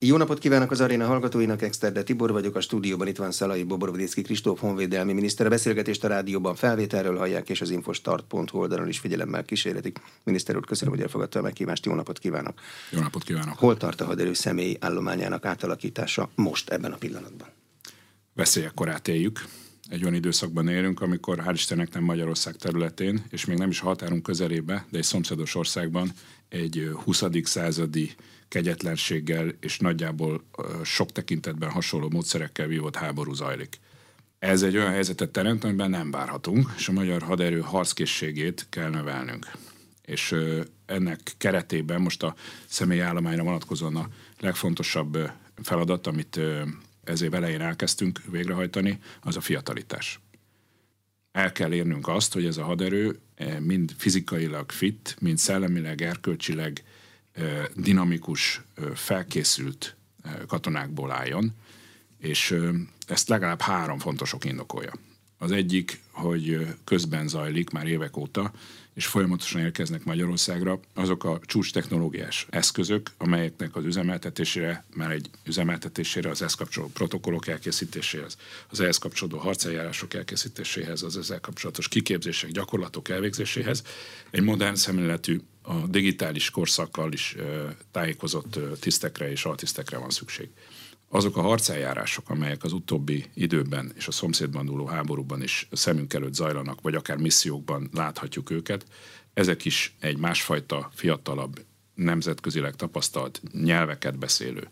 Jó napot kívánok az aréna hallgatóinak, Exterde Tibor vagyok, a stúdióban itt van Szalai Bobrovdicki Kristóf honvédelmi miniszter. A beszélgetést a rádióban felvételről hallják, és az infostart.hu oldalon is figyelemmel kísérletik. Miniszter úr, köszönöm, hogy elfogadta a meghívást, jó napot kívánok! Jó napot kívánok! Hol tart a haderő személyi állományának átalakítása most ebben a pillanatban? Veszélyek korát éljük. Egy olyan időszakban élünk, amikor hál' Istennek nem Magyarország területén, és még nem is a határunk közelébe, de egy szomszédos országban egy 20. századi kegyetlenséggel és nagyjából sok tekintetben hasonló módszerekkel vívott háború zajlik. Ez egy olyan helyzetet teremt, amiben nem várhatunk, és a magyar haderő harckészségét kell növelnünk. És ennek keretében most a személyállományra vonatkozóan a legfontosabb feladat, amit ez év elején elkezdtünk végrehajtani, az a fiatalitás. El kell érnünk azt, hogy ez a haderő mind fizikailag fit, mind szellemileg, erkölcsileg dinamikus, felkészült katonákból álljon, és ezt legalább három fontos ok indokolja. Az egyik, hogy közben zajlik már évek óta, és folyamatosan érkeznek Magyarországra azok a csúcs technológiás eszközök, amelyeknek az üzemeltetésére, már egy üzemeltetésére, az ehhez kapcsolódó protokollok elkészítéséhez, az ehhez kapcsolódó harceljárások elkészítéséhez, az ezzel kapcsolatos kiképzések, gyakorlatok elvégzéséhez egy modern szemléletű, a digitális korszakkal is tájékozott tisztekre és altisztekre van szükség azok a harceljárások, amelyek az utóbbi időben és a szomszédban dúló háborúban is szemünk előtt zajlanak, vagy akár missziókban láthatjuk őket, ezek is egy másfajta, fiatalabb, nemzetközileg tapasztalt nyelveket beszélő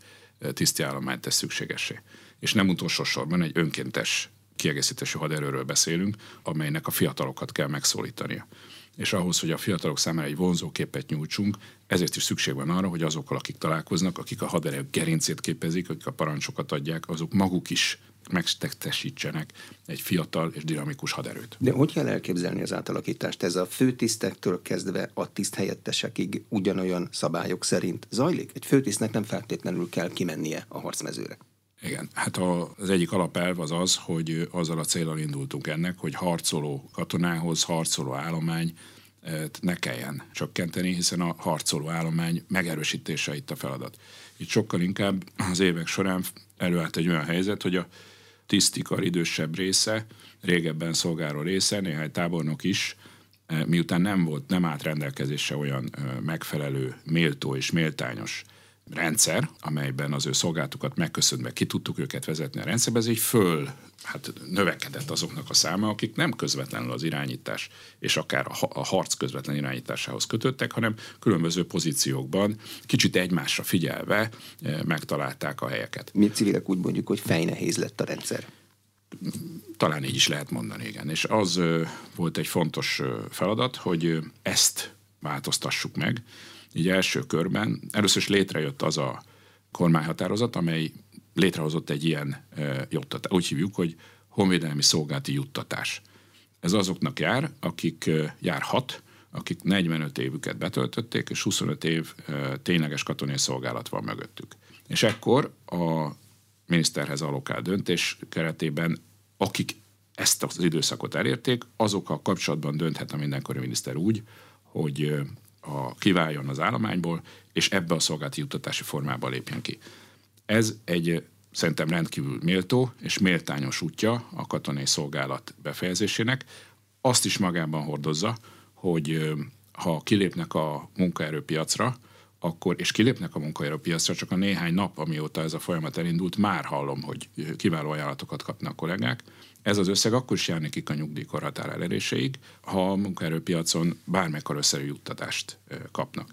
tisztjállományt tesz szükségesé. És nem utolsó sorban egy önkéntes kiegészítésű haderőről beszélünk, amelynek a fiatalokat kell megszólítania és ahhoz, hogy a fiatalok számára egy vonzó képet nyújtsunk, ezért is szükség van arra, hogy azokkal, akik találkoznak, akik a haderő gerincét képezik, akik a parancsokat adják, azok maguk is megtektesítsenek egy fiatal és dinamikus haderőt. De hogy kell elképzelni az átalakítást? Ez a főtisztektől kezdve a tiszt helyettesekig ugyanolyan szabályok szerint zajlik? Egy főtisztnek nem feltétlenül kell kimennie a harcmezőre. Igen, hát az egyik alapelv az az, hogy azzal a célral indultunk ennek, hogy harcoló katonához, harcoló állomány ne kelljen csökkenteni, hiszen a harcoló állomány megerősítése itt a feladat. Itt sokkal inkább az évek során előállt egy olyan helyzet, hogy a tisztikar idősebb része, régebben szolgáló része, néhány tábornok is, miután nem volt, nem állt rendelkezésre olyan megfelelő, méltó és méltányos rendszer, amelyben az ő szolgáltukat megköszönve ki tudtuk őket vezetni a rendszerbe, ez egy föl hát növekedett azoknak a száma, akik nem közvetlenül az irányítás és akár a harc közvetlen irányításához kötöttek, hanem különböző pozíciókban kicsit egymásra figyelve eh, megtalálták a helyeket. Mi civilek úgy mondjuk, hogy fejnehéz lett a rendszer. Talán így is lehet mondani, igen. És az volt egy fontos feladat, hogy ezt változtassuk meg, így első körben először is létrejött az a kormányhatározat, amely létrehozott egy ilyen juttatást. Úgy hívjuk, hogy honvédelmi szolgálati juttatás. Ez azoknak jár, akik járhat, akik 45 évüket betöltötték, és 25 év tényleges katonai szolgálat van mögöttük. És ekkor a miniszterhez alokál döntés keretében, akik ezt az időszakot elérték, azokkal kapcsolatban dönthet a mindenkori miniszter úgy, hogy a, kiváljon az állományból, és ebbe a szolgálati juttatási formába lépjen ki. Ez egy szerintem rendkívül méltó és méltányos útja a katonai szolgálat befejezésének. Azt is magában hordozza, hogy ha kilépnek a munkaerőpiacra, akkor, és kilépnek a munkaerőpiacra, csak a néhány nap, amióta ez a folyamat elindult, már hallom, hogy kiváló ajánlatokat kapnak kollégák. Ez az összeg akkor is jár nekik a nyugdíjkorhatár eléréséig, ha a munkaerőpiacon bármekkor összerű juttatást kapnak.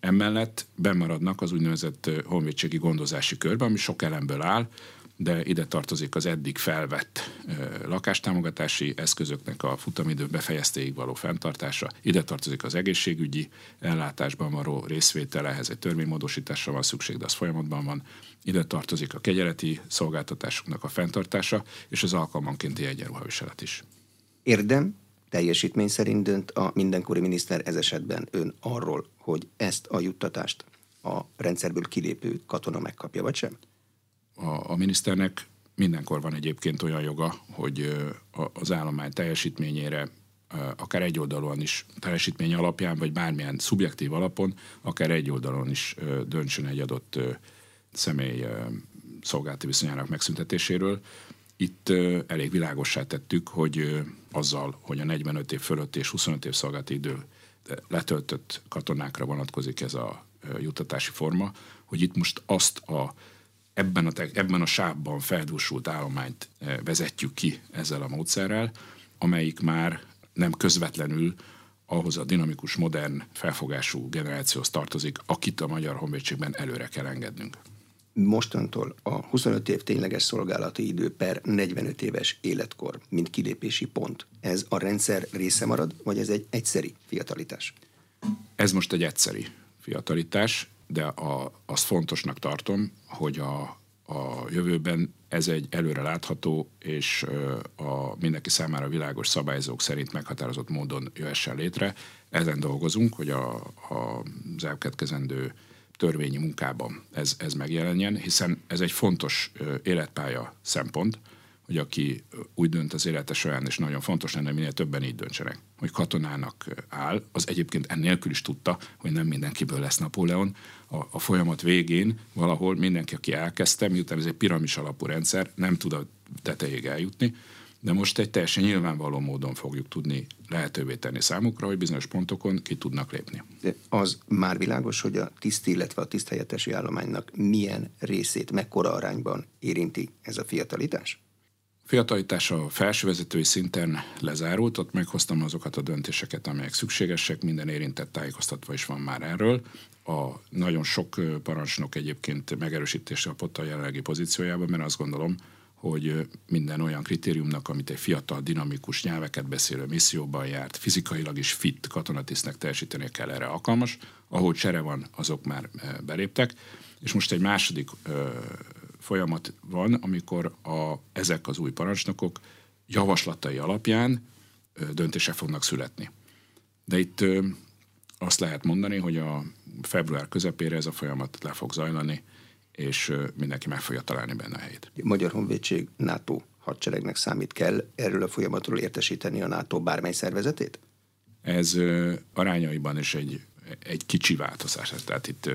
Emellett bemaradnak az úgynevezett honvédségi gondozási körben, ami sok elemből áll, de ide tartozik az eddig felvett lakástámogatási eszközöknek a futamidő befejeztéig való fenntartása, ide tartozik az egészségügyi ellátásban való részvétele, ehhez egy törvénymódosításra van szükség, de az folyamatban van, ide tartozik a kegyeleti szolgáltatásoknak a fenntartása, és az alkalmankénti egyenruhaviselet is. Érdem, teljesítmény szerint dönt a mindenkori miniszter ez esetben ön arról, hogy ezt a juttatást a rendszerből kilépő katona megkapja, vagy sem? A, a miniszternek mindenkor van egyébként olyan joga, hogy az állomány teljesítményére akár egy oldalon is teljesítmény alapján, vagy bármilyen szubjektív alapon, akár egy oldalon is döntsön egy adott személy szolgálati viszonyának megszüntetéséről. Itt elég világossá tettük, hogy azzal, hogy a 45 év fölött és 25 év szolgálati idő letöltött katonákra vonatkozik ez a juttatási forma, hogy itt most azt a ebben a, ebben a sávban feldúsult állományt vezetjük ki ezzel a módszerrel, amelyik már nem közvetlenül ahhoz a dinamikus, modern, felfogású generációhoz tartozik, akit a Magyar Honvédségben előre kell engednünk. Mostantól a 25 év tényleges szolgálati idő per 45 éves életkor, mint kilépési pont, ez a rendszer része marad, vagy ez egy egyszeri fiatalitás? Ez most egy egyszeri fiatalitás, de a, azt fontosnak tartom, hogy a, a jövőben ez egy előre látható és a mindenki számára világos szabályzók szerint meghatározott módon jöhessen létre. Ezen dolgozunk, hogy a, a, az elkövetkezendő törvényi munkában ez, ez megjelenjen, hiszen ez egy fontos életpálya szempont, hogy aki úgy dönt az élete során, és nagyon fontos lenne, minél többen így döntsenek, hogy katonának áll, az egyébként ennélkül is tudta, hogy nem mindenkiből lesz Napóleon. A, a folyamat végén valahol mindenki, aki elkezdte, miután ez egy piramis alapú rendszer, nem tud a tetejéig eljutni, de most egy teljesen nyilvánvaló módon fogjuk tudni lehetővé tenni számukra, hogy bizonyos pontokon ki tudnak lépni. De az már világos, hogy a tiszt, illetve a tiszthelyettesi állománynak milyen részét, mekkora arányban érinti ez a fiatalitás? Fiatalitás a felsővezetői szinten lezárult, ott meghoztam azokat a döntéseket, amelyek szükségesek, minden érintett tájékoztatva is van már erről. A nagyon sok parancsnok egyébként megerősítése a a jelenlegi pozíciójában, mert azt gondolom, hogy minden olyan kritériumnak, amit egy fiatal, dinamikus, nyelveket beszélő misszióban járt, fizikailag is fit katonatisztnek teljesíteni kell erre alkalmas. Ahol csere van, azok már beléptek. És most egy második folyamat van, amikor a, ezek az új parancsnokok javaslatai alapján döntések fognak születni. De itt azt lehet mondani, hogy a február közepére ez a folyamat le fog zajlani, és mindenki meg fogja találni benne a helyét. Magyar Honvédség NATO hadseregnek számít kell erről a folyamatról értesíteni a NATO bármely szervezetét? Ez arányaiban is egy egy kicsi változás. Tehát itt,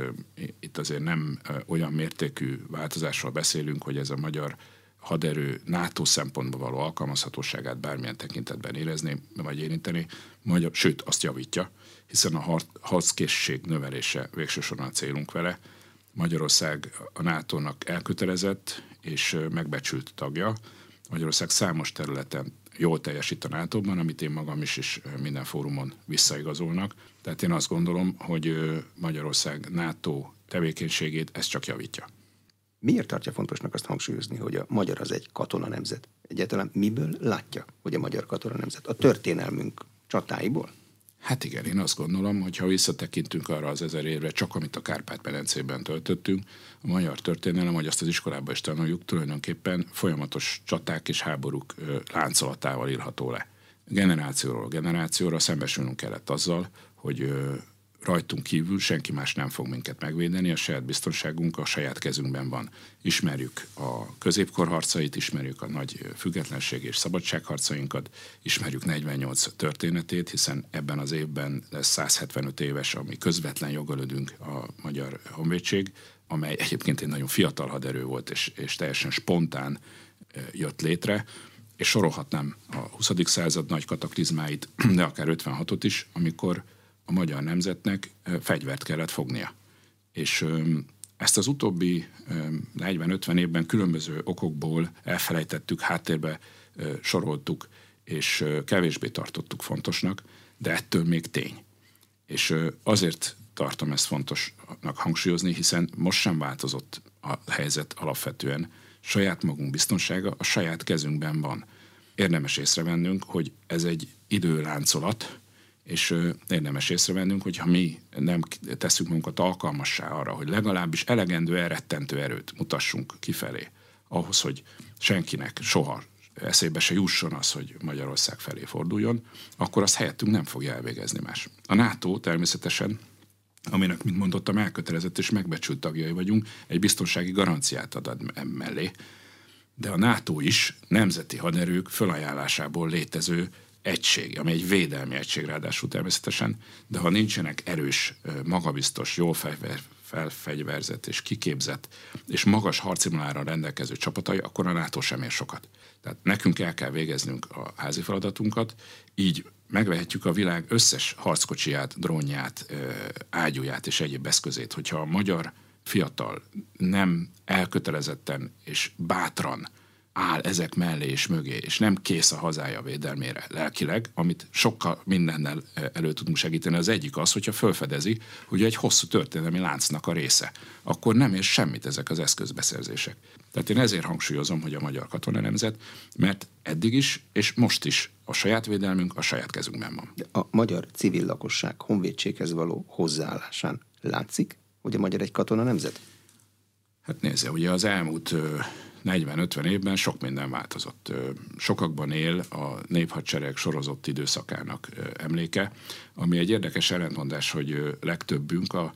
itt azért nem olyan mértékű változásról beszélünk, hogy ez a magyar haderő NATO szempontból való alkalmazhatóságát bármilyen tekintetben érezni, vagy érinteni, magyar, sőt, azt javítja, hiszen a harckészség növelése végső soron a célunk vele. Magyarország a NATO-nak elkötelezett és megbecsült tagja. Magyarország számos területen jól teljesít a nato amit én magam is és minden fórumon visszaigazolnak. Tehát én azt gondolom, hogy Magyarország NATO tevékenységét ez csak javítja. Miért tartja fontosnak azt hangsúlyozni, hogy a magyar az egy katona nemzet? Egyáltalán miből látja, hogy a magyar katona nemzet? A történelmünk csatáiból? Hát igen, én azt gondolom, hogy ha visszatekintünk arra az ezer évre, csak amit a Kárpát-medencében töltöttünk, a magyar történelem, hogy azt az iskolában is tanuljuk, tulajdonképpen folyamatos csaták és háborúk láncolatával írható le. Generációról generációra szembesülnünk kellett azzal, hogy rajtunk kívül senki más nem fog minket megvédeni, a saját biztonságunk a saját kezünkben van. Ismerjük a középkor harcait, ismerjük a nagy függetlenség és szabadságharcainkat, ismerjük 48 történetét, hiszen ebben az évben lesz 175 éves, ami közvetlen jogolödünk a Magyar Honvédség, amely egyébként egy nagyon fiatal haderő volt, és, és teljesen spontán jött létre, és sorolhatnám a 20. század nagy kataklizmáit, de akár 56-ot is, amikor a magyar nemzetnek fegyvert kellett fognia. És ezt az utóbbi 40-50 évben különböző okokból elfelejtettük, háttérbe soroltuk, és kevésbé tartottuk fontosnak, de ettől még tény. És azért tartom ezt fontosnak hangsúlyozni, hiszen most sem változott a helyzet alapvetően. Saját magunk biztonsága a saját kezünkben van. Érdemes észrevennünk, hogy ez egy időláncolat, és érdemes észrevennünk, hogy ha mi nem teszünk magunkat alkalmassá arra, hogy legalábbis elegendő elrettentő erőt mutassunk kifelé, ahhoz, hogy senkinek soha eszébe se jusson az, hogy Magyarország felé forduljon, akkor azt helyettünk nem fogja elvégezni más. A NATO természetesen aminek, mint mondottam, elkötelezett és megbecsült tagjai vagyunk, egy biztonsági garanciát ad mellé. De a NATO is nemzeti haderők fölajánlásából létező egység, ami egy védelmi egység ráadásul természetesen, de ha nincsenek erős, magabiztos, jól felfegyverzett és kiképzett és magas harcimulára rendelkező csapatai, akkor a NATO sem ér sokat. Tehát nekünk el kell végeznünk a házi feladatunkat, így megvehetjük a világ összes harckocsiját, drónját, ágyúját és egyéb eszközét. Hogyha a magyar fiatal nem elkötelezetten és bátran áll ezek mellé és mögé, és nem kész a hazája védelmére lelkileg, amit sokkal mindennel eh, elő tudunk segíteni. Az egyik az, hogyha felfedezi, hogy egy hosszú történelmi láncnak a része, akkor nem ér semmit ezek az eszközbeszerzések. Tehát én ezért hangsúlyozom, hogy a magyar katona nemzet, mert eddig is, és most is a saját védelmünk a saját kezünkben van. De a magyar civil lakosság honvédséghez való hozzáállásán látszik, hogy a magyar egy katona nemzet? Hát nézze, ugye az elmúlt 40-50 évben sok minden változott. Sokakban él a néphadsereg sorozott időszakának emléke, ami egy érdekes ellentmondás, hogy legtöbbünk a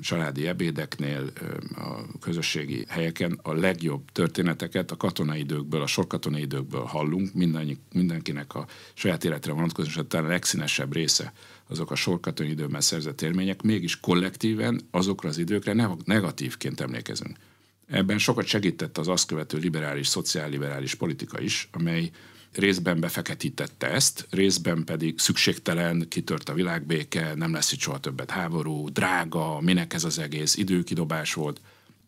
családi ebédeknél, a közösségi helyeken a legjobb történeteket a katonai időkből, a sorkatonai időkből hallunk, Mindenki, mindenkinek a saját életre vonatkozóan, talán a legszínesebb része azok a sorkatonai időben szerzett élmények, mégis kollektíven azokra az időkre negatívként emlékezünk. Ebben sokat segített az azt követő liberális, szociálliberális politika is, amely részben befeketítette ezt, részben pedig szükségtelen, kitört a világbéke, nem lesz itt soha többet háború, drága, minek ez az egész, időkidobás volt.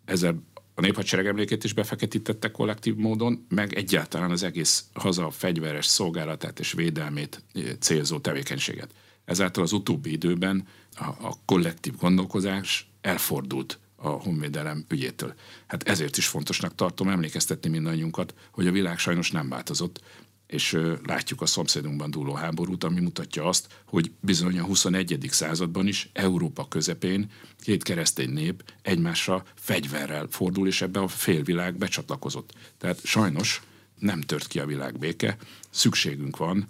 Ezzel a néphadsereg emlékét is befeketítette kollektív módon, meg egyáltalán az egész haza fegyveres szolgálatát és védelmét eh, célzó tevékenységet. Ezáltal az utóbbi időben a, a kollektív gondolkozás elfordult a honvédelem ügyétől. Hát ezért is fontosnak tartom emlékeztetni mindannyiunkat, hogy a világ sajnos nem változott, és látjuk a szomszédunkban dúló háborút, ami mutatja azt, hogy bizony a 21. században is Európa közepén két keresztény nép egymásra fegyverrel fordul, és ebbe a félvilág becsatlakozott. Tehát sajnos nem tört ki a világ béke, szükségünk van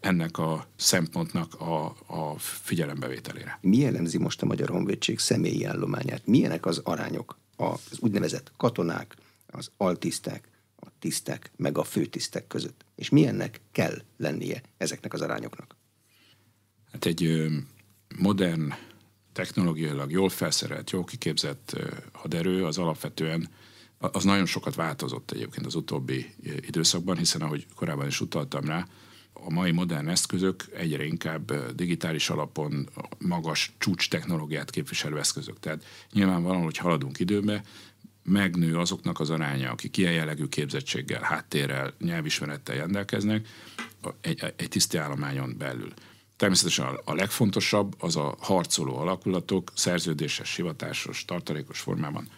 ennek a szempontnak a, a figyelembevételére. Mi jellemzi most a Magyar Honvédség személyi állományát? Milyenek az arányok az úgynevezett katonák, az altisztek, a tisztek, meg a főtisztek között? És milyennek kell lennie ezeknek az arányoknak? Hát egy modern, technológiailag jól felszerelt, jól kiképzett haderő az alapvetően az nagyon sokat változott egyébként az utóbbi időszakban, hiszen ahogy korábban is utaltam rá, a mai modern eszközök egyre inkább digitális alapon magas csúcs technológiát képviselő eszközök. Tehát nyilvánvalóan, hogy haladunk időbe, megnő azoknak az aránya, akik ilyen jellegű képzettséggel, háttérrel, nyelvismerettel rendelkeznek egy, egy tiszti állományon belül. Természetesen a legfontosabb az a harcoló alakulatok, szerződéses, hivatásos, tartalékos formában,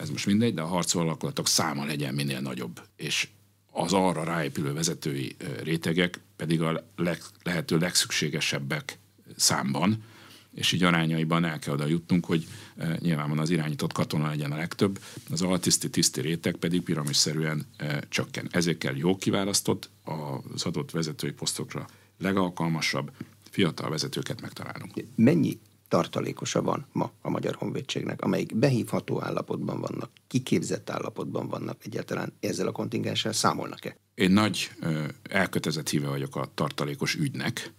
ez most mindegy, de a harcoló alakulatok száma legyen minél nagyobb, és az arra ráépülő vezetői rétegek pedig a leg, lehető legszükségesebbek számban, és így arányaiban el kell oda jutnunk, hogy e, nyilván az irányított katona legyen a legtöbb, az altiszti tiszti réteg pedig piramisszerűen csökken. Ezért kell jó kiválasztott, az adott vezetői posztokra legalkalmasabb, fiatal vezetőket megtalálnunk. Mennyi tartalékosa van ma a Magyar Honvédségnek, amelyik behívható állapotban vannak, kiképzett állapotban vannak egyáltalán ezzel a kontingenssel számolnak-e? Én nagy elkötelezett híve vagyok a tartalékos ügynek.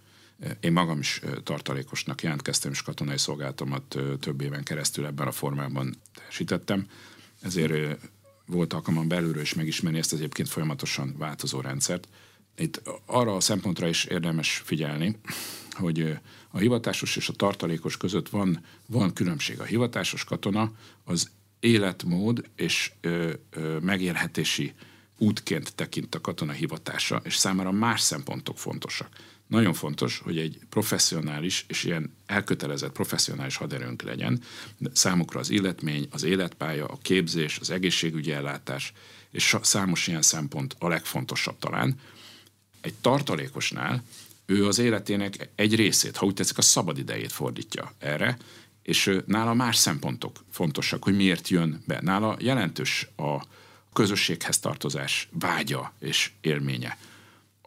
Én magam is tartalékosnak jelentkeztem, és katonai szolgálatomat több éven keresztül ebben a formában teljesítettem. Ezért volt alkalmam belülről is megismerni ezt egyébként folyamatosan változó rendszert. Itt arra a szempontra is érdemes figyelni, hogy a hivatásos és a tartalékos között van, van különbség. A hivatásos katona az életmód és ö, ö, megélhetési útként tekint a katona hivatása, és számára más szempontok fontosak. Nagyon fontos, hogy egy professzionális és ilyen elkötelezett professzionális haderőnk legyen. Számukra az illetmény, az életpálya, a képzés, az egészségügyi ellátás, és számos ilyen szempont a legfontosabb talán. Egy tartalékosnál ő az életének egy részét, ha úgy tetszik, a szabad idejét fordítja erre, és nála más szempontok fontosak, hogy miért jön be. Nála jelentős a közösséghez tartozás vágya és élménye.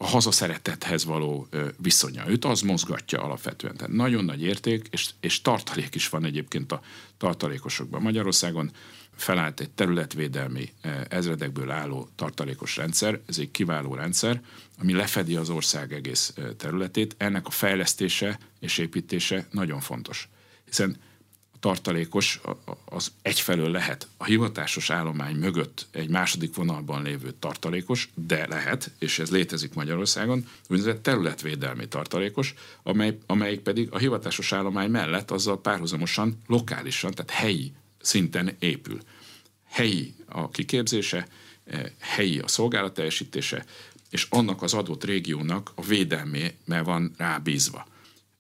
A hazaszeretethez való viszonya. Őt az mozgatja alapvetően. Tehát nagyon nagy érték, és, és tartalék is van egyébként a tartalékosokban. Magyarországon felállt egy területvédelmi ezredekből álló tartalékos rendszer, ez egy kiváló rendszer, ami lefedi az ország egész területét. Ennek a fejlesztése és építése nagyon fontos. Hiszen tartalékos az egyfelől lehet a hivatásos állomány mögött egy második vonalban lévő tartalékos, de lehet, és ez létezik Magyarországon, úgynevezett területvédelmi tartalékos, amely, amelyik pedig a hivatásos állomány mellett azzal párhuzamosan lokálisan, tehát helyi szinten épül. Helyi a kiképzése, eh, helyi a szolgálat teljesítése, és annak az adott régiónak a védelmé van rábízva.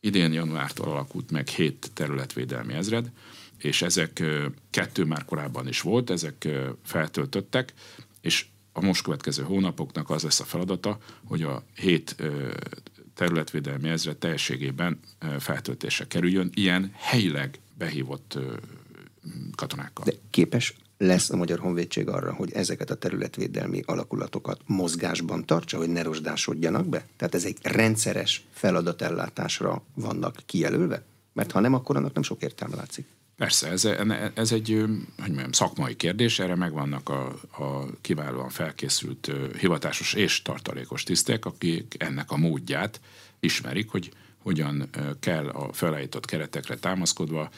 Idén januártól alakult meg hét területvédelmi ezred, és ezek kettő már korábban is volt, ezek feltöltöttek, és a most következő hónapoknak az lesz a feladata, hogy a hét területvédelmi ezred teljességében feltöltése kerüljön, ilyen helyileg behívott katonákkal. De képes lesz a Magyar Honvédség arra, hogy ezeket a területvédelmi alakulatokat mozgásban tartsa, hogy ne rozsdásodjanak be? Tehát ez egy rendszeres feladatellátásra vannak kijelölve? Mert ha nem, akkor annak nem sok értelme látszik. Persze, ez, ez egy hogy mondjam, szakmai kérdés, erre megvannak a, a kiválóan felkészült hivatásos és tartalékos tisztek, akik ennek a módját ismerik, hogy hogyan kell a felállított keretekre támaszkodva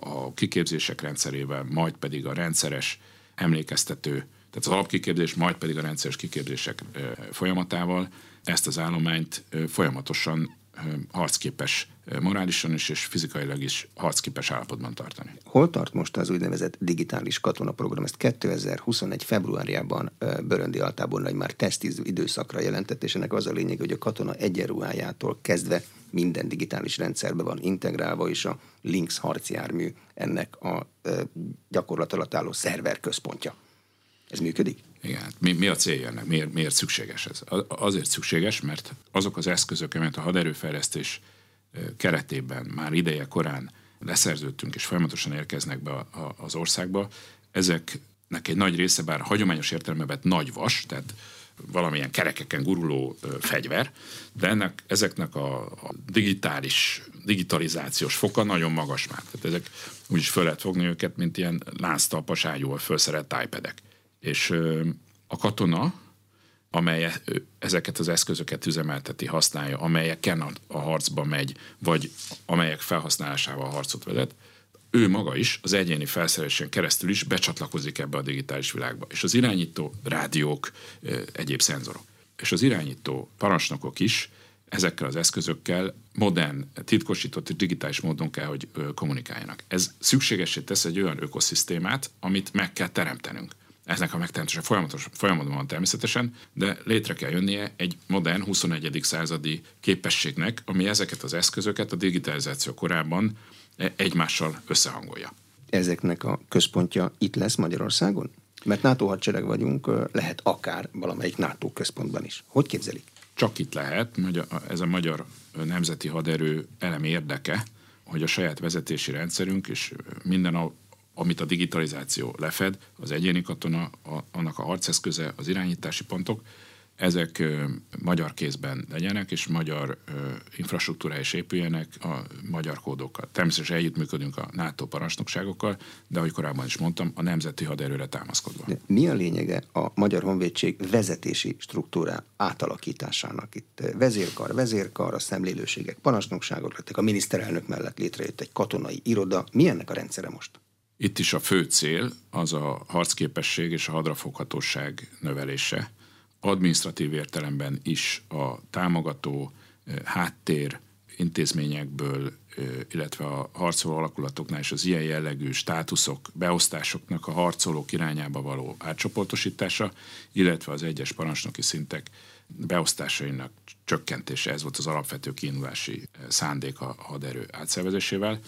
a kiképzések rendszerével, majd pedig a rendszeres emlékeztető, tehát az alapkiképzés, majd pedig a rendszeres kiképzések folyamatával ezt az állományt folyamatosan harcképes morálisan is és fizikailag is harcképes állapotban tartani. Hol tart most az úgynevezett digitális katonaprogram? Ezt 2021. februárjában Böröndi Altábornagy már tesztíző időszakra jelentett, és ennek az a lényeg, hogy a katona egyenruhájától kezdve minden digitális rendszerbe van integrálva, és a Lynx harcjármű ennek a gyakorlat alatt álló szerver központja. Ez működik? Igen, hát mi, mi a célja ennek? Miért, miért szükséges ez? Azért szükséges, mert azok az eszközök, amelyet a haderőfejlesztés keretében már ideje korán leszerződtünk és folyamatosan érkeznek be az országba, ezeknek egy nagy része, bár hagyományos értelemben vett nagy vas, tehát valamilyen kerekeken guruló fegyver, de ennek, ezeknek a, a digitális, digitalizációs foka nagyon magas már. Tehát ezek úgy is föl lehet fogni őket, mint ilyen lánctalpas ágyúval felszerelt iPad-ek. És a katona, amely ezeket az eszközöket üzemelteti, használja, amelyeken a harcba megy, vagy amelyek felhasználásával harcot vezet, ő maga is az egyéni felszerelésen keresztül is becsatlakozik ebbe a digitális világba. És az irányító rádiók, egyéb szenzorok. És az irányító parancsnokok is ezekkel az eszközökkel modern, titkosított digitális módon kell, hogy kommunikáljanak. Ez szükségesé tesz egy olyan ökoszisztémát, amit meg kell teremtenünk. Eznek a megteremtése folyamatos, folyamatban van természetesen, de létre kell jönnie egy modern 21. századi képességnek, ami ezeket az eszközöket a digitalizáció korában egymással összehangolja. Ezeknek a központja itt lesz Magyarországon? Mert NATO hadsereg vagyunk, lehet akár valamelyik NATO központban is. Hogy képzelik? Csak itt lehet, ez a magyar nemzeti haderő elem érdeke, hogy a saját vezetési rendszerünk és minden, amit a digitalizáció lefed, az egyéni katona, annak a harceszköze, az irányítási pontok, ezek magyar kézben legyenek, és magyar infrastruktúrá is épüljenek a magyar kódokkal. Természetesen együttműködünk a NATO parancsnokságokkal, de ahogy korábban is mondtam, a nemzeti haderőre támaszkodva. De mi a lényege a Magyar Honvédség vezetési struktúrá átalakításának? Itt vezérkar, vezérkar, a szemlélőségek, parancsnokságok lettek, a miniszterelnök mellett létrejött egy katonai iroda. Mi ennek a rendszere most? Itt is a fő cél az a harcképesség és a hadrafoghatóság növelése administratív értelemben is a támogató háttér intézményekből, illetve a harcoló alakulatoknál is az ilyen jellegű státuszok, beosztásoknak a harcolók irányába való átcsoportosítása, illetve az egyes parancsnoki szintek beosztásainak csökkentése, ez volt az alapvető kiindulási szándék a haderő átszervezésével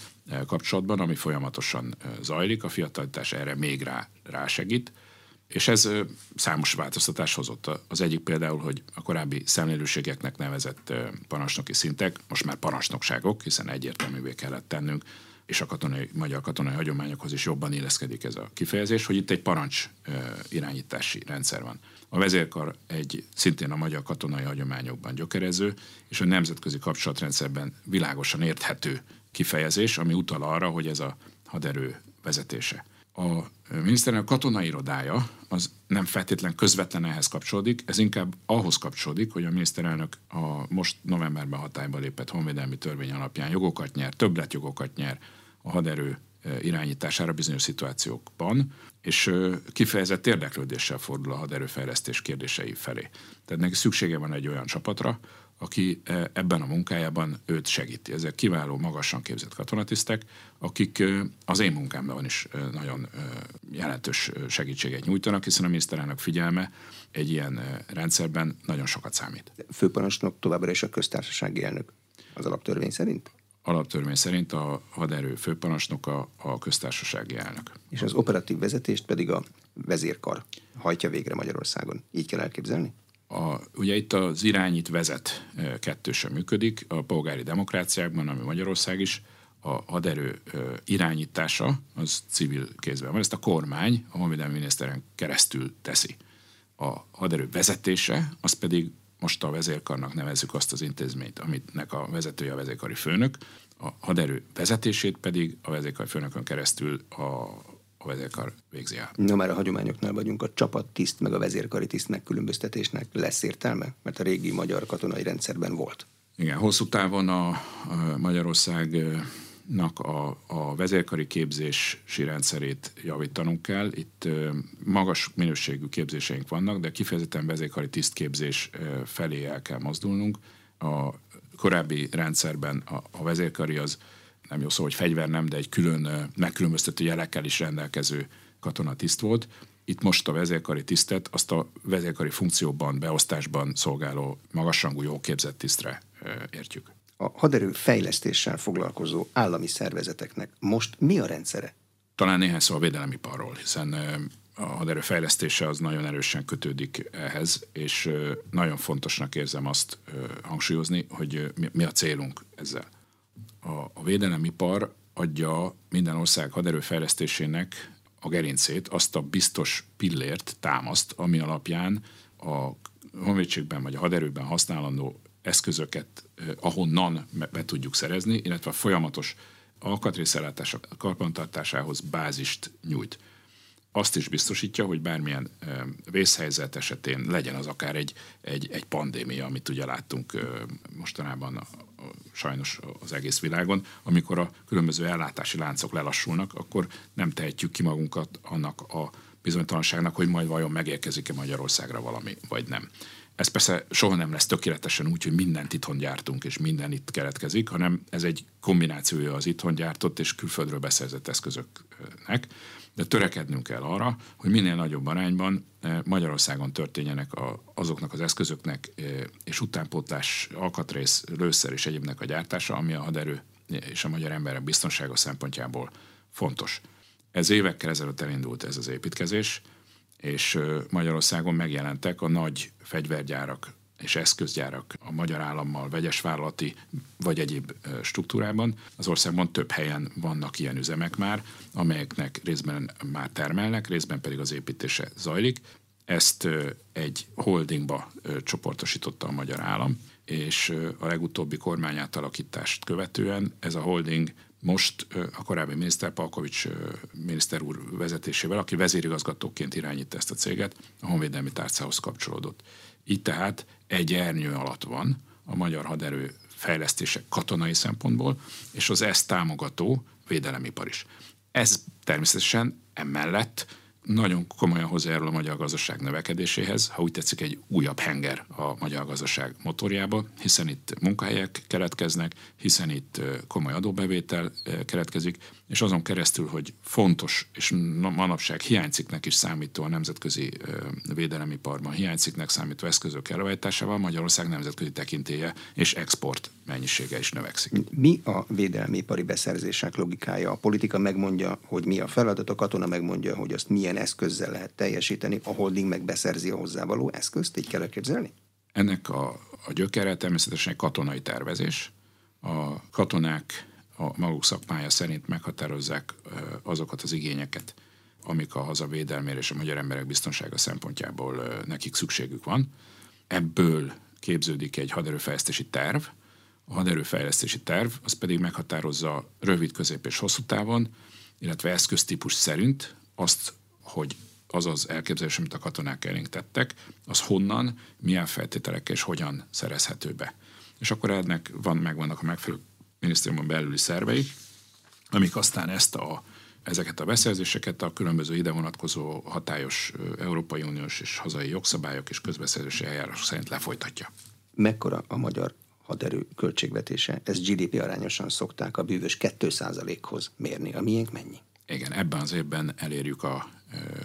kapcsolatban, ami folyamatosan zajlik, a fiatalítás erre még rá, rá segít. És ez számos változtatás hozott. Az egyik például, hogy a korábbi szemlélőségeknek nevezett parancsnoki szintek, most már parancsnokságok, hiszen egyértelművé kellett tennünk, és a katonai, magyar katonai hagyományokhoz is jobban illeszkedik ez a kifejezés, hogy itt egy parancs irányítási rendszer van. A vezérkar egy szintén a magyar katonai hagyományokban gyökerező, és a nemzetközi kapcsolatrendszerben világosan érthető kifejezés, ami utal arra, hogy ez a haderő vezetése a miniszterelnök katonai irodája az nem feltétlen közvetlen ehhez kapcsolódik, ez inkább ahhoz kapcsolódik, hogy a miniszterelnök a most novemberben hatályba lépett honvédelmi törvény alapján jogokat nyer, többletjogokat nyer a haderő irányítására bizonyos szituációkban, és kifejezett érdeklődéssel fordul a haderőfejlesztés kérdései felé. Tehát neki szüksége van egy olyan csapatra, aki ebben a munkájában őt segíti. Ezek kiváló, magasan képzett katonatisztek, akik az én munkámban is nagyon jelentős segítséget nyújtanak, hiszen a miniszterelnök figyelme egy ilyen rendszerben nagyon sokat számít. Főparancsnok továbbra is a köztársasági elnök az alaptörvény szerint? alaptörvény szerint a haderő főparancsnoka a köztársasági elnök. És az operatív vezetést pedig a vezérkar hajtja végre Magyarországon. Így kell elképzelni? A, ugye itt az irányít vezet e, kettősen működik, a polgári demokráciákban, ami Magyarország is, a haderő e, irányítása az civil kézben van. Ezt a kormány a honvédelmi miniszteren keresztül teszi. A haderő vezetése, az pedig most a vezérkarnak nevezzük azt az intézményt, aminek a vezetője a vezérkari főnök, a haderő vezetését pedig a vezérkari főnökön keresztül a, a vezérkar végzi el. Na már a hagyományoknál vagyunk, a csapattiszt meg a vezérkari tiszt megkülönböztetésnek lesz értelme? Mert a régi magyar katonai rendszerben volt. Igen, hosszú távon a, a Magyarország nak a, a vezérkari képzési rendszerét javítanunk kell. Itt magas minőségű képzéseink vannak, de kifejezetten vezérkari tisztképzés felé el kell mozdulnunk. A korábbi rendszerben a, a vezérkari az nem jó szó, hogy fegyver nem, de egy külön megkülönböztető jelekkel is rendelkező katonatiszt volt. Itt most a vezérkari tisztet azt a vezérkari funkcióban, beosztásban szolgáló magasrangú, jó képzett tisztre értjük a haderő fejlesztéssel foglalkozó állami szervezeteknek most mi a rendszere? Talán néhány szó a védelemiparról, hiszen a haderő fejlesztése az nagyon erősen kötődik ehhez, és nagyon fontosnak érzem azt hangsúlyozni, hogy mi a célunk ezzel. A, a védelemipar adja minden ország haderőfejlesztésének a gerincét, azt a biztos pillért támaszt, ami alapján a honvédségben vagy a haderőben használandó eszközöket ahonnan be tudjuk szerezni, illetve a folyamatos alkatrészellátás karbantartásához bázist nyújt. Azt is biztosítja, hogy bármilyen vészhelyzet esetén legyen az akár egy, egy, egy pandémia, amit ugye láttunk mostanában sajnos az egész világon, amikor a különböző ellátási láncok lelassulnak, akkor nem tehetjük ki magunkat annak a bizonytalanságnak, hogy majd vajon megérkezik-e Magyarországra valami, vagy nem. Ez persze soha nem lesz tökéletesen úgy, hogy mindent itthon gyártunk, és minden itt keletkezik, hanem ez egy kombinációja az itthon gyártott és külföldről beszerzett eszközöknek. De törekednünk kell arra, hogy minél nagyobb arányban eh, Magyarországon történjenek a, azoknak az eszközöknek eh, és utánpótlás, alkatrész, lőszer és egyébnek a gyártása, ami a haderő és a magyar emberek biztonsága szempontjából fontos. Ez évekkel ezelőtt elindult ez az építkezés, és Magyarországon megjelentek a nagy fegyvergyárak és eszközgyárak a magyar állammal vegyes vállalati vagy egyéb struktúrában. Az országban több helyen vannak ilyen üzemek már, amelyeknek részben már termelnek, részben pedig az építése zajlik. Ezt egy holdingba csoportosította a magyar állam, és a legutóbbi kormányátalakítást követően ez a holding most a korábbi miniszter Palkovics miniszter úr vezetésével, aki vezérigazgatóként irányít ezt a céget, a honvédelmi tárcához kapcsolódott. Így tehát egy ernyő alatt van a magyar haderő fejlesztése katonai szempontból, és az ezt támogató védelemipar is. Ez természetesen emellett nagyon komolyan hozzájárul a magyar gazdaság növekedéséhez, ha úgy tetszik, egy újabb henger a magyar gazdaság motorjába, hiszen itt munkahelyek keletkeznek, hiszen itt komoly adóbevétel keletkezik, és azon keresztül, hogy fontos, és manapság hiányciknek is számító a nemzetközi védelemiparban, hiányciknek számító eszközök előállításával Magyarország nemzetközi tekintélye és export mennyisége is növekszik. Mi a védelmipari beszerzések logikája? A politika megmondja, hogy mi a feladat, a katona megmondja, hogy azt milyen eszközzel lehet teljesíteni, a holding meg beszerzi a hozzávaló eszközt, így kell elképzelni? Ennek a, a gyökere természetesen katonai tervezés. A katonák a maguk szakmája szerint meghatározzák azokat az igényeket, amik a hazavédelmére és a magyar emberek biztonsága szempontjából nekik szükségük van. Ebből képződik egy haderőfejlesztési terv. A haderőfejlesztési terv az pedig meghatározza rövid, közép és hosszú távon, illetve eszköztípus szerint azt, hogy az az elképzelés, amit a katonák elénk tettek, az honnan, milyen feltételekkel és hogyan szerezhető be. És akkor ennek van, megvannak a megfelelő minisztériumon belüli szervei, amik aztán ezt a ezeket a beszerzéseket a különböző ide vonatkozó hatályos Európai Uniós és hazai jogszabályok és közbeszerzési eljárások szerint lefolytatja. Mekkora a magyar haderő költségvetése? Ezt GDP arányosan szokták a bűvös 2%-hoz mérni. A miénk mennyi? Igen, ebben az évben elérjük a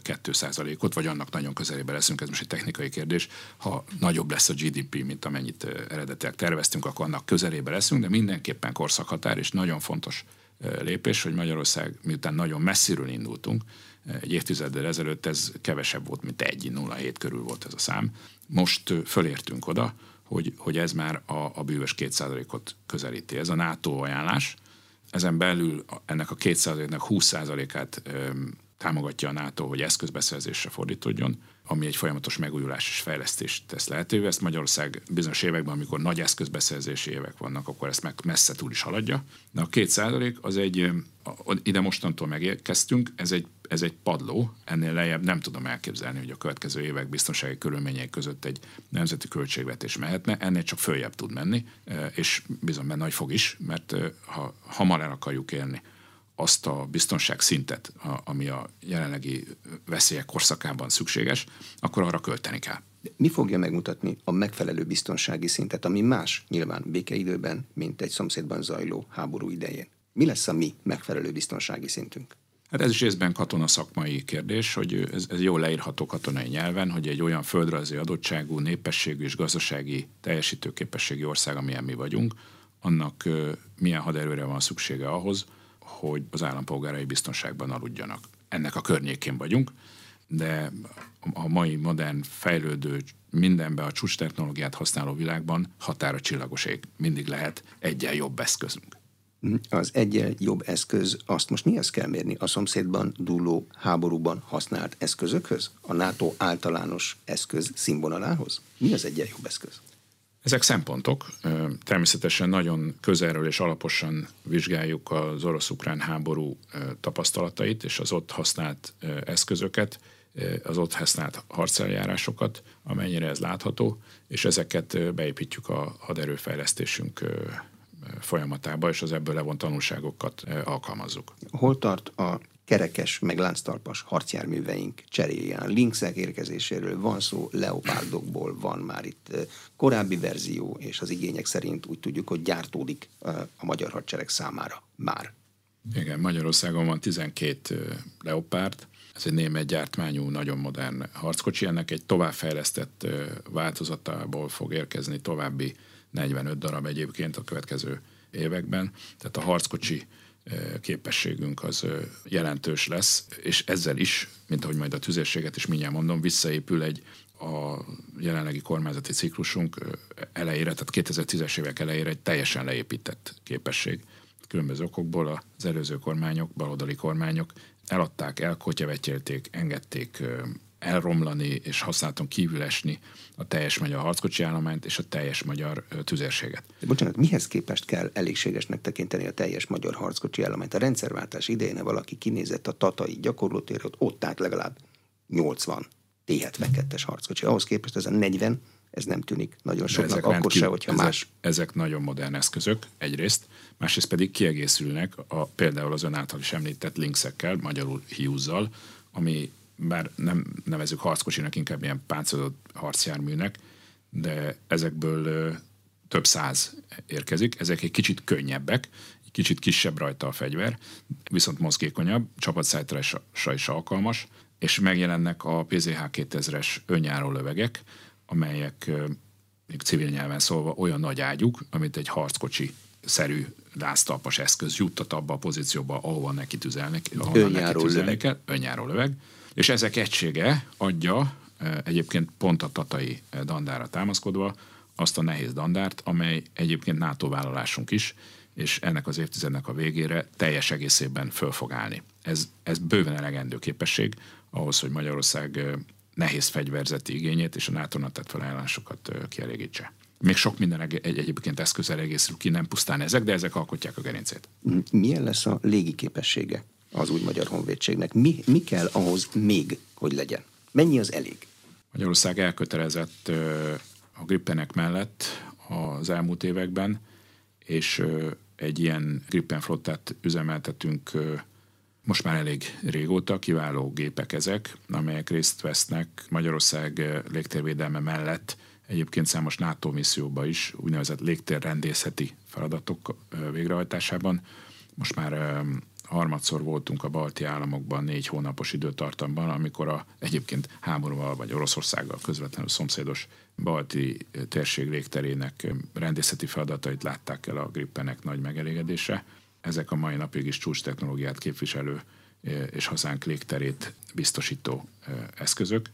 2%-ot, vagy annak nagyon közelébe leszünk, ez most egy technikai kérdés. Ha nagyobb lesz a GDP, mint amennyit eredetileg terveztünk, akkor annak közelébe leszünk, de mindenképpen korszakhatár, és nagyon fontos lépés, hogy Magyarország, miután nagyon messziről indultunk, egy évtizeddel ezelőtt ez kevesebb volt, mint egy 0,7 körül volt ez a szám. Most fölértünk oda, hogy, hogy ez már a, a bűvös 2%-ot közelíti. Ez a NATO ajánlás, ezen belül ennek a 2%-nak 20%-át támogatja a NATO, hogy eszközbeszerzésre fordítódjon, ami egy folyamatos megújulás és fejlesztést tesz lehetővé. Ezt Magyarország bizonyos években, amikor nagy eszközbeszerzési évek vannak, akkor ezt meg messze túl is haladja. De a két százalék az egy, ide mostantól megérkeztünk, ez egy, ez egy padló, ennél lejjebb nem tudom elképzelni, hogy a következő évek biztonsági körülményei között egy nemzeti költségvetés mehetne, ennél csak följebb tud menni, és bizony benne, hogy fog is, mert ha hamar el akarjuk élni azt a biztonság szintet, ami a jelenlegi veszélyek korszakában szükséges, akkor arra költeni kell. Mi fogja megmutatni a megfelelő biztonsági szintet, ami más nyilván békeidőben, mint egy szomszédban zajló háború idején? Mi lesz a mi megfelelő biztonsági szintünk? Hát ez is részben katona szakmai kérdés, hogy ez, ez jól leírható katonai nyelven, hogy egy olyan földrajzi adottságú, népességű és gazdasági teljesítőképességi ország, amilyen mi vagyunk, annak milyen haderőre van szüksége ahhoz, hogy az állampolgárai biztonságban aludjanak. Ennek a környékén vagyunk, de a mai modern, fejlődő, mindenbe a csúcs technológiát használó világban határa csillagos ég. Mindig lehet egyen jobb eszközünk. Az egyen jobb eszköz, azt most mihez kell mérni? A szomszédban dúló háborúban használt eszközökhöz? A NATO általános eszköz színvonalához? Mi az egyen jobb eszköz? Ezek szempontok. Természetesen nagyon közelről és alaposan vizsgáljuk az orosz-ukrán háború tapasztalatait és az ott használt eszközöket, az ott használt harceljárásokat, amennyire ez látható, és ezeket beépítjük a haderőfejlesztésünk folyamatába, és az ebből levont tanulságokat alkalmazzuk. Hol tart a kerekes, meg lánctalpas harcjárműveink cseréjén. Linkszek érkezéséről van szó, leopárdokból van már itt korábbi verzió, és az igények szerint úgy tudjuk, hogy gyártódik a magyar hadsereg számára már. Igen, Magyarországon van 12 leopárd, ez egy német gyártmányú, nagyon modern harckocsi, ennek egy továbbfejlesztett változatából fog érkezni további 45 darab egyébként a következő években. Tehát a harckocsi képességünk az jelentős lesz, és ezzel is, mint ahogy majd a tüzérséget is mindjárt mondom, visszaépül egy a jelenlegi kormányzati ciklusunk elejére, tehát 2010-es évek elejére egy teljesen leépített képesség. Különböző okokból az előző kormányok, baloldali kormányok eladták, elkotyavetjelték, engedték elromlani és használaton kívül esni a teljes magyar harckocsi állományt és a teljes magyar tüzérséget. Bocsánat, mihez képest kell elégségesnek tekinteni a teljes magyar harckocsi állományt? A rendszerváltás idején valaki kinézett a tatai gyakorlótérről, ott állt legalább 80 T-72-es harckocsi. Ahhoz képest ez a 40 ez nem tűnik nagyon soknak, akkor rendkívül, se, hogyha ezek, más. Ezek nagyon modern eszközök egyrészt, másrészt pedig kiegészülnek a, például az ön által is említett linksekkel, magyarul hiúzzal, ami bár nem nevezük harckocsinak, inkább ilyen páncélozott harcjárműnek, de ezekből több száz érkezik. Ezek egy kicsit könnyebbek, egy kicsit kisebb rajta a fegyver, viszont mozgékonyabb, csapatszállításra is alkalmas, és megjelennek a PZH 2000-es önjáró lövegek, amelyek még civil nyelven szólva olyan nagy ágyuk, amit egy harckocsi szerű láztalpas eszköz juttat abba a pozícióba, ahova neki tüzelni, ahova neki tüzelni kell. Önjáró löveg. És ezek egysége adja e, egyébként pont a tatai e, dandára támaszkodva azt a nehéz dandárt, amely egyébként NATO vállalásunk is, és ennek az évtizednek a végére teljes egészében föl fog állni. Ez, ez bőven elegendő képesség ahhoz, hogy Magyarország e, nehéz fegyverzeti igényét és a NATO-nak tett felajánlásokat kielégítse. Még sok minden egy, egyébként eszközzel egészül ki, nem pusztán ezek, de ezek alkotják a gerincét. Milyen lesz a légi képessége? Az új magyar honvédségnek. Mi, mi kell ahhoz még, hogy legyen? Mennyi az elég? Magyarország elkötelezett a grippenek mellett az elmúlt években, és egy ilyen grippen flottát üzemeltetünk most már elég régóta kiváló gépek ezek, amelyek részt vesznek Magyarország légtérvédelme mellett egyébként számos NATO misszióba is úgynevezett légtérrendészeti feladatok végrehajtásában. Most már harmadszor voltunk a balti államokban négy hónapos időtartamban, amikor a egyébként háborúval vagy Oroszországgal közvetlenül szomszédos balti térség légterének rendészeti feladatait látták el a grippenek nagy megelégedése. Ezek a mai napig is csúcs technológiát képviselő és hazánk légterét biztosító eszközök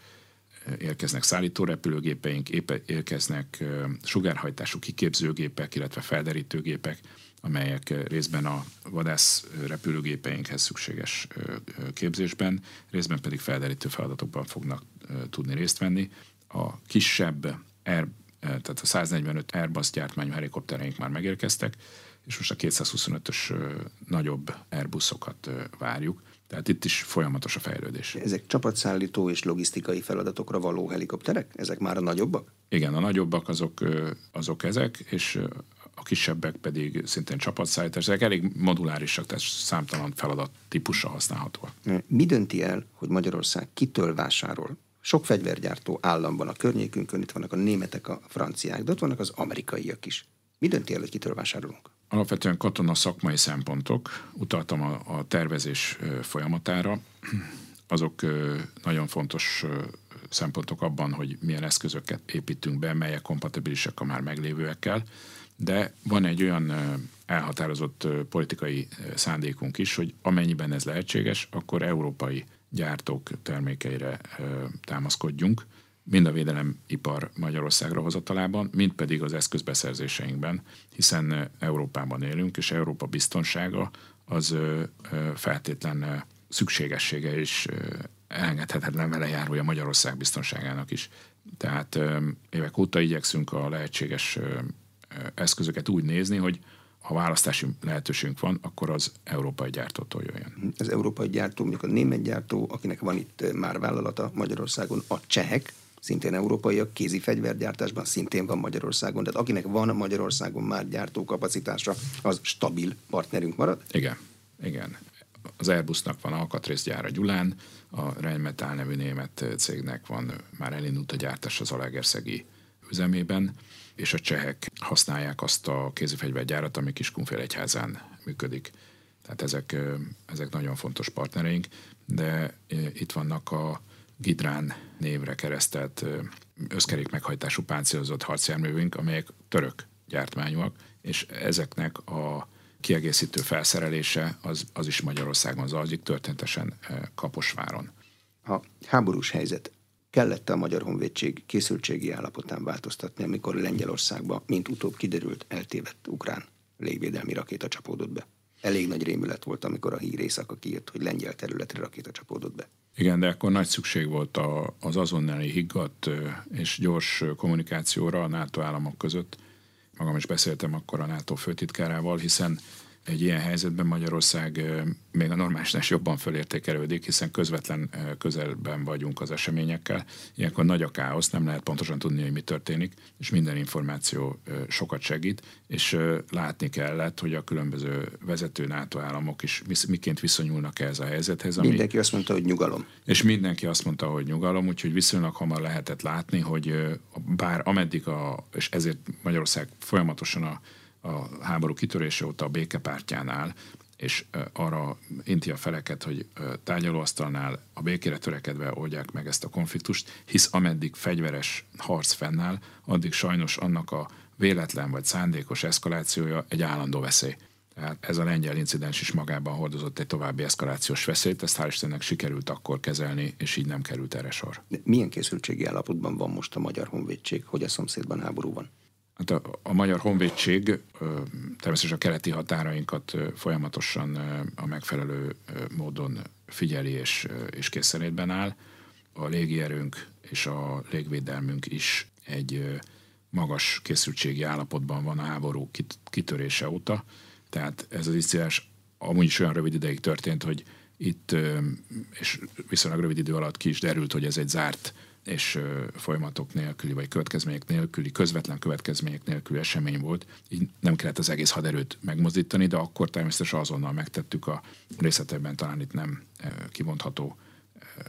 érkeznek szállítórepülőgépeink, érkeznek sugárhajtású kiképzőgépek, illetve felderítőgépek, amelyek részben a vadász repülőgépeinkhez szükséges képzésben, részben pedig felderítő feladatokban fognak tudni részt venni. A kisebb Air, tehát a 145 Airbus gyártmányú helikoptereink már megérkeztek, és most a 225-ös nagyobb Airbusokat várjuk tehát itt is folyamatos a fejlődés. Ezek csapatszállító és logisztikai feladatokra való helikopterek? Ezek már a nagyobbak? Igen, a nagyobbak azok, azok ezek, és a kisebbek pedig szintén csapatszállítás. Ezek elég modulárisak, tehát számtalan feladat típusra használhatóak. Mi dönti el, hogy Magyarország kitől vásárol? Sok fegyvergyártó államban a környékünkön, itt vannak a németek, a franciák, de ott vannak az amerikaiak is. Mi dönti el, hogy kitől vásárolunk? Alapvetően katona szakmai szempontok, utaltam a, a tervezés folyamatára, azok nagyon fontos szempontok abban, hogy milyen eszközöket építünk be, melyek kompatibilisek a már meglévőekkel, de van egy olyan elhatározott politikai szándékunk is, hogy amennyiben ez lehetséges, akkor európai gyártók termékeire támaszkodjunk, mind a védelemipar Magyarországra hozatalában, mind pedig az eszközbeszerzéseinkben, hiszen Európában élünk, és Európa biztonsága az feltétlen szükségessége és elengedhetetlen vele járója Magyarország biztonságának is. Tehát évek óta igyekszünk a lehetséges eszközöket úgy nézni, hogy ha választási lehetőségünk van, akkor az európai gyártótól jöjjön. Az európai gyártó, mondjuk a német gyártó, akinek van itt már vállalata Magyarországon, a csehek, szintén európaiak, kézi fegyvergyártásban szintén van Magyarországon, tehát akinek van Magyarországon már gyártókapacitása, az stabil partnerünk marad? Igen, igen. Az Airbusnak van alkatrészgyára Gyulán, a Rheinmetall nevű német cégnek van már elindult a gyártás az Alegerszegi üzemében, és a csehek használják azt a kézifegyvergyárat, ami Kiskunfél egyházán működik. Tehát ezek, ezek nagyon fontos partnereink, de itt vannak a Gidrán névre keresztelt összkerék meghajtású páncélozott harcjárművünk, amelyek török gyártmányúak, és ezeknek a kiegészítő felszerelése az, az is Magyarországon zajlik, történetesen Kaposváron. A háborús helyzet kellett a Magyar Honvédség készültségi állapotán változtatni, amikor Lengyelországba, mint utóbb kiderült, eltévedt ukrán légvédelmi rakéta csapódott be. Elég nagy rémület volt, amikor a hír éjszaka kijött, hogy lengyel területre rakéta csapódott be. Igen, de akkor nagy szükség volt a, az azonnali higgadt és gyors kommunikációra a NATO államok között. Magam is beszéltem akkor a NATO főtitkárával, hiszen egy ilyen helyzetben Magyarország még a normálisnál jobban fölértékelődik, hiszen közvetlen közelben vagyunk az eseményekkel. Ilyenkor nagy a káosz, nem lehet pontosan tudni, hogy mi történik, és minden információ sokat segít, és látni kellett, hogy a különböző vezető NATO államok is miként viszonyulnak ehhez a helyzethez. Ami... Mindenki azt mondta, hogy nyugalom. És mindenki azt mondta, hogy nyugalom, úgyhogy viszonylag hamar lehetett látni, hogy bár ameddig a, és ezért Magyarország folyamatosan a a háború kitörése óta a békepártjánál, és arra inti a feleket, hogy tárgyalóasztalnál a békére törekedve oldják meg ezt a konfliktust, hisz ameddig fegyveres harc fennáll, addig sajnos annak a véletlen vagy szándékos eszkalációja egy állandó veszély. Tehát ez a lengyel incidens is magában hordozott egy további eszkalációs veszélyt, ezt hál' Istennek sikerült akkor kezelni, és így nem került erre sor. De milyen készültségi állapotban van most a Magyar Honvédség, hogy a szomszédban háború van? Hát a, a Magyar Honvédség természetesen a keleti határainkat folyamatosan a megfelelő módon figyeli és, és készenlétben áll. A légierőnk és a légvédelmünk is egy magas készültségi állapotban van a háború kitörése óta. Tehát ez az incidens amúgy is olyan rövid ideig történt, hogy itt, és viszonylag rövid idő alatt ki is derült, hogy ez egy zárt és folyamatok nélküli, vagy következmények nélküli, közvetlen következmények nélküli esemény volt, így nem kellett az egész haderőt megmozdítani, de akkor természetesen azonnal megtettük a részletekben talán itt nem kivontható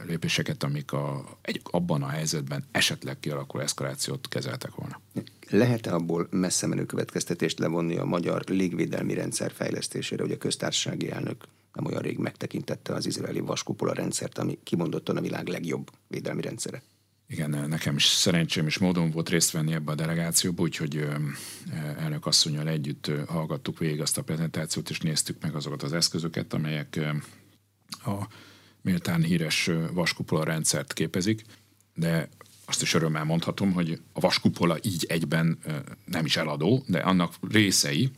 lépéseket, amik a, egy, abban a helyzetben esetleg kialakuló eszkalációt kezeltek volna. Lehet-e abból messze menő következtetést levonni a magyar légvédelmi rendszer fejlesztésére, hogy a köztársasági elnök nem olyan rég megtekintette az izraeli vaskupola rendszert, ami kimondottan a világ legjobb védelmi rendszere? Igen, nekem is szerencsém és módon volt részt venni ebbe a delegációba, úgyhogy elnök asszonyjal együtt hallgattuk végig azt a prezentációt, és néztük meg azokat az eszközöket, amelyek a méltán híres vaskupola rendszert képezik, de azt is örömmel mondhatom, hogy a vaskupola így egyben nem is eladó, de annak részei,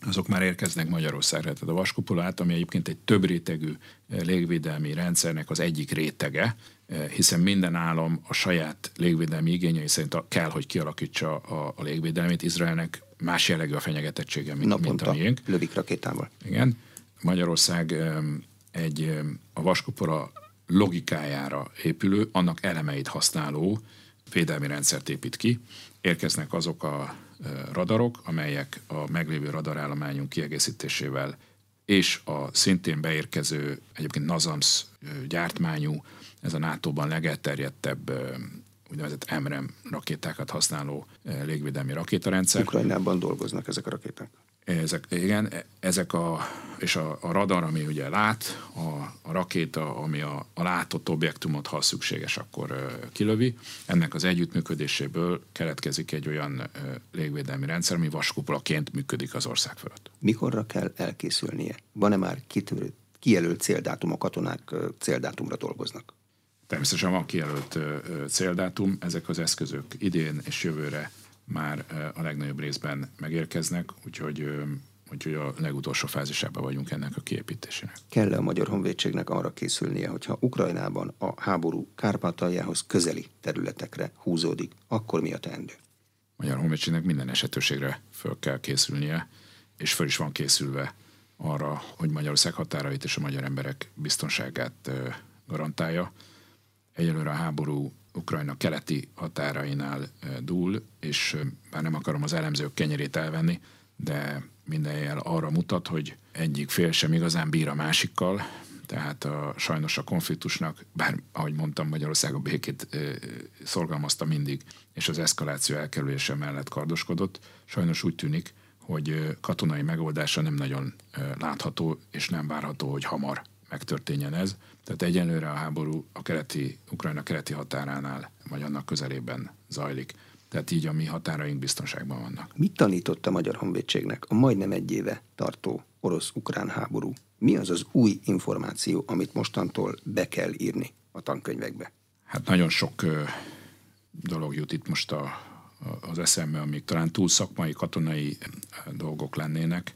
azok már érkeznek Magyarországra. Tehát a vaskupolát, ami egyébként egy több rétegű légvédelmi rendszernek az egyik rétege, hiszen minden állam a saját légvédelmi igényei szerint kell, hogy kialakítsa a, a légvédelmét. Izraelnek más jellegű a fenyegetettsége, mint, Naponta mint a miénk. lövik rakétával. Igen. Magyarország egy a vaskupora logikájára épülő, annak elemeit használó védelmi rendszert épít ki. Érkeznek azok a radarok, amelyek a meglévő radarállományunk kiegészítésével és a szintén beérkező, egyébként Nazams gyártmányú, ez a NATO-ban legelterjedtebb úgynevezett MREM rakétákat használó légvédelmi rakétarendszer. Ukrajnában dolgoznak ezek a rakéták. Ezek, igen, ezek a, és a, a radar, ami ugye lát, a, a rakéta, ami a, a látott objektumot, ha szükséges, akkor uh, kilövi. Ennek az együttműködéséből keletkezik egy olyan uh, légvédelmi rendszer, ami vaskupolaként működik az ország fölött. Mikorra kell elkészülnie? Van-e már kitörő, kijelölt céldátum, a katonák céldátumra dolgoznak? Természetesen van kijelölt céldátum, ezek az eszközök idén és jövőre már a legnagyobb részben megérkeznek, úgyhogy úgyhogy a legutolsó fázisában vagyunk ennek a kiépítésének. kell a Magyar Honvédségnek arra készülnie, hogyha Ukrajnában a háború Kárpátaljához közeli területekre húzódik, akkor mi a teendő? Magyar Honvédségnek minden esetőségre föl kell készülnie, és föl is van készülve arra, hogy Magyarország határait és a magyar emberek biztonságát garantálja. Egyelőre a háború Ukrajna keleti határainál dúl, és bár nem akarom az elemzők kenyerét elvenni, de minden jel arra mutat, hogy egyik fél sem igazán bír a másikkal, tehát a, sajnos a konfliktusnak, bár ahogy mondtam, Magyarország a békét e, szorgalmazta mindig, és az eszkaláció elkerülése mellett kardoskodott, sajnos úgy tűnik, hogy katonai megoldása nem nagyon látható, és nem várható, hogy hamar megtörténjen ez. Tehát egyenlőre a háború a keleti, Ukrajna keleti határánál, vagy annak közelében zajlik. Tehát így a mi határaink biztonságban vannak. Mit tanított a Magyar Honvédségnek a majdnem egy éve tartó orosz-ukrán háború? Mi az az új információ, amit mostantól be kell írni a tankönyvekbe? Hát nagyon sok ö, dolog jut itt most a, a, az eszembe, amik talán túl szakmai, katonai dolgok lennének.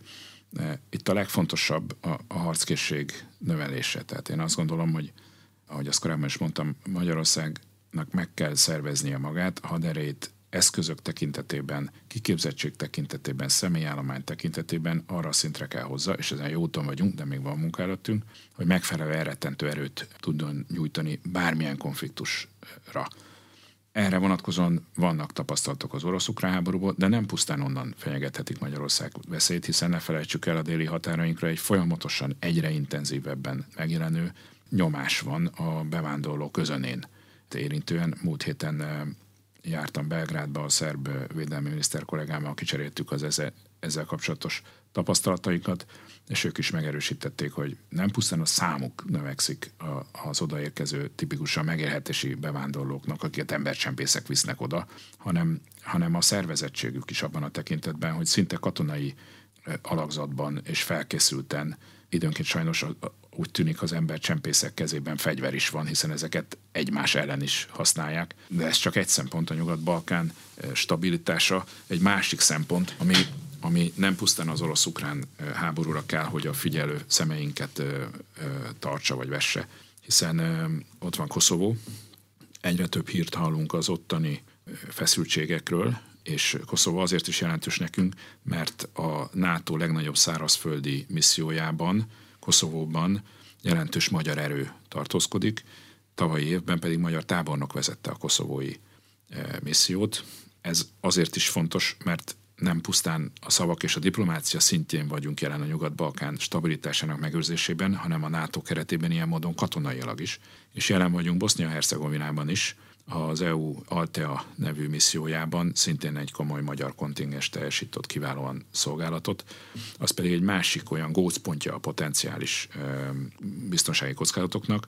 Itt a legfontosabb a, a harckészség növelése. Tehát én azt gondolom, hogy ahogy azt korábban is mondtam, Magyarországnak meg kell szerveznie magát, a haderét eszközök tekintetében, kiképzettség tekintetében, személyállomány tekintetében arra szintre kell hozza, és ezen jó úton vagyunk, de még van munka előttünk, hogy megfelelő elrettentő erőt tudjon nyújtani bármilyen konfliktusra. Erre vonatkozóan vannak tapasztalatok az orosz-ukrán háborúból, de nem pusztán onnan fenyegethetik Magyarország veszélyt, hiszen ne felejtsük el a déli határainkra egy folyamatosan egyre intenzívebben megjelenő nyomás van a bevándorló közönén érintően. Múlt héten eh, jártam Belgrádba a szerb védelmi miniszter kollégámmal, kicseréltük az ezzel, kapcsolatos tapasztalataikat, és ők is megerősítették, hogy nem pusztán a számuk növekszik az odaérkező tipikusan megélhetési bevándorlóknak, akiket embercsempészek visznek oda, hanem, hanem a szervezettségük is abban a tekintetben, hogy szinte katonai alakzatban és felkészülten időnként sajnos úgy tűnik az ember csempészek kezében fegyver is van, hiszen ezeket egymás ellen is használják. De ez csak egy szempont a Nyugat-Balkán stabilitása. Egy másik szempont, ami ami nem pusztán az orosz-ukrán háborúra kell, hogy a figyelő szemeinket tartsa vagy vesse, hiszen ott van Koszovó, egyre több hírt hallunk az ottani feszültségekről, és Koszovó azért is jelentős nekünk, mert a NATO legnagyobb szárazföldi missziójában, Koszovóban jelentős magyar erő tartózkodik, tavalyi évben pedig magyar tábornok vezette a koszovói missziót. Ez azért is fontos, mert nem pusztán a szavak és a diplomácia szintjén vagyunk jelen a Nyugat-Balkán stabilitásának megőrzésében, hanem a NATO keretében ilyen módon katonailag is. És jelen vagyunk Bosznia-Hercegovinában is, az EU Altea nevű missziójában szintén egy komoly magyar kontingens teljesített kiválóan szolgálatot, az pedig egy másik olyan gócpontja a potenciális biztonsági kockázatoknak,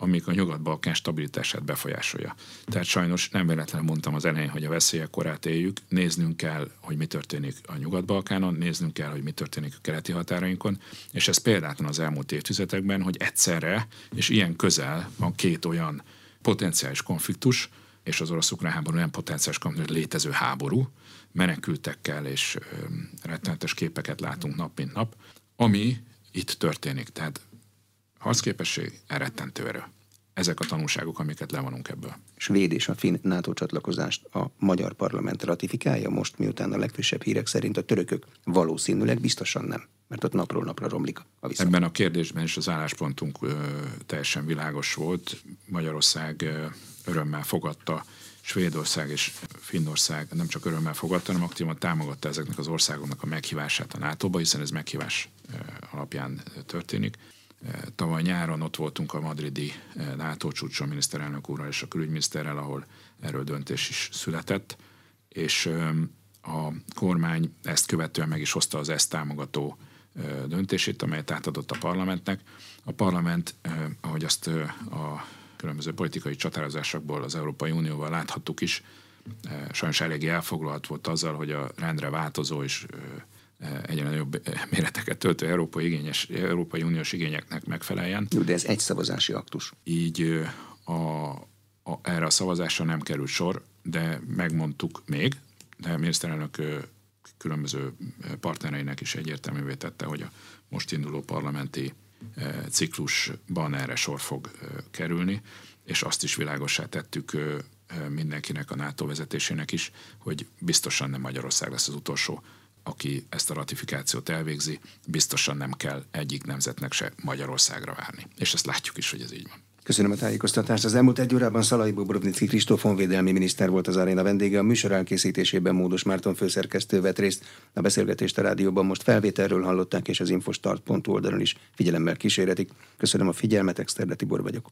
amik a Nyugat-Balkán stabilitását befolyásolja. Tehát sajnos nem véletlenül mondtam az elején, hogy a veszélyek korát éljük, néznünk kell, hogy mi történik a Nyugat-Balkánon, néznünk kell, hogy mi történik a keleti határainkon, és ez példátlan az elmúlt évtizedekben, hogy egyszerre és ilyen közel van két olyan potenciális konfliktus, és az orosz-ukrán háború nem potenciális konfliktus, létező háború, menekültekkel és rettenetes képeket látunk nap mint nap, ami itt történik. Tehát harcképesség, elrettentő erő. Ezek a tanulságok, amiket levonunk ebből. Svéd és a finn NATO csatlakozást a magyar parlament ratifikálja most, miután a legfrissebb hírek szerint a törökök valószínűleg biztosan nem, mert ott napról napra romlik a viszony. Ebben a kérdésben is az álláspontunk ö, teljesen világos volt. Magyarország ö, örömmel fogadta Svédország és Finnország nem csak örömmel fogadta, hanem aktívan támogatta ezeknek az országoknak a meghívását a NATO-ba, hiszen ez meghívás alapján történik. Tavaly nyáron ott voltunk a madridi eh, NATO csúcson miniszterelnök úrral és a külügyminiszterrel, ahol erről döntés is született, és a kormány ezt követően meg is hozta az ezt támogató eh, döntését, amelyet átadott a parlamentnek. A parlament, eh, ahogy azt a különböző politikai csatározásokból az Európai Unióval láthattuk is, sajnos eléggé elfoglalt volt azzal, hogy a rendre változó és egyre nagyobb méreteket töltő Európai, igényes, Európai Uniós igényeknek megfeleljen. Jó, de ez egy szavazási aktus. Így a, a, erre a szavazásra nem került sor, de megmondtuk még, de a miniszterelnök különböző partnereinek is egyértelművé tette, hogy a most induló parlamenti ciklusban erre sor fog kerülni, és azt is világosá tettük mindenkinek, a NATO vezetésének is, hogy biztosan nem Magyarország lesz az utolsó aki ezt a ratifikációt elvégzi, biztosan nem kell egyik nemzetnek se Magyarországra várni. És ezt látjuk is, hogy ez így van. Köszönöm a tájékoztatást. Az elmúlt egy órában Szalai Bobrovnicki Kristóf honvédelmi miniszter volt az aréna vendége. A műsor elkészítésében Módos Márton főszerkesztő vett részt. A beszélgetést a rádióban most felvételről hallották, és az infostart.hu oldalon is figyelemmel kíséretik. Köszönöm a figyelmet, Exterde Tibor vagyok.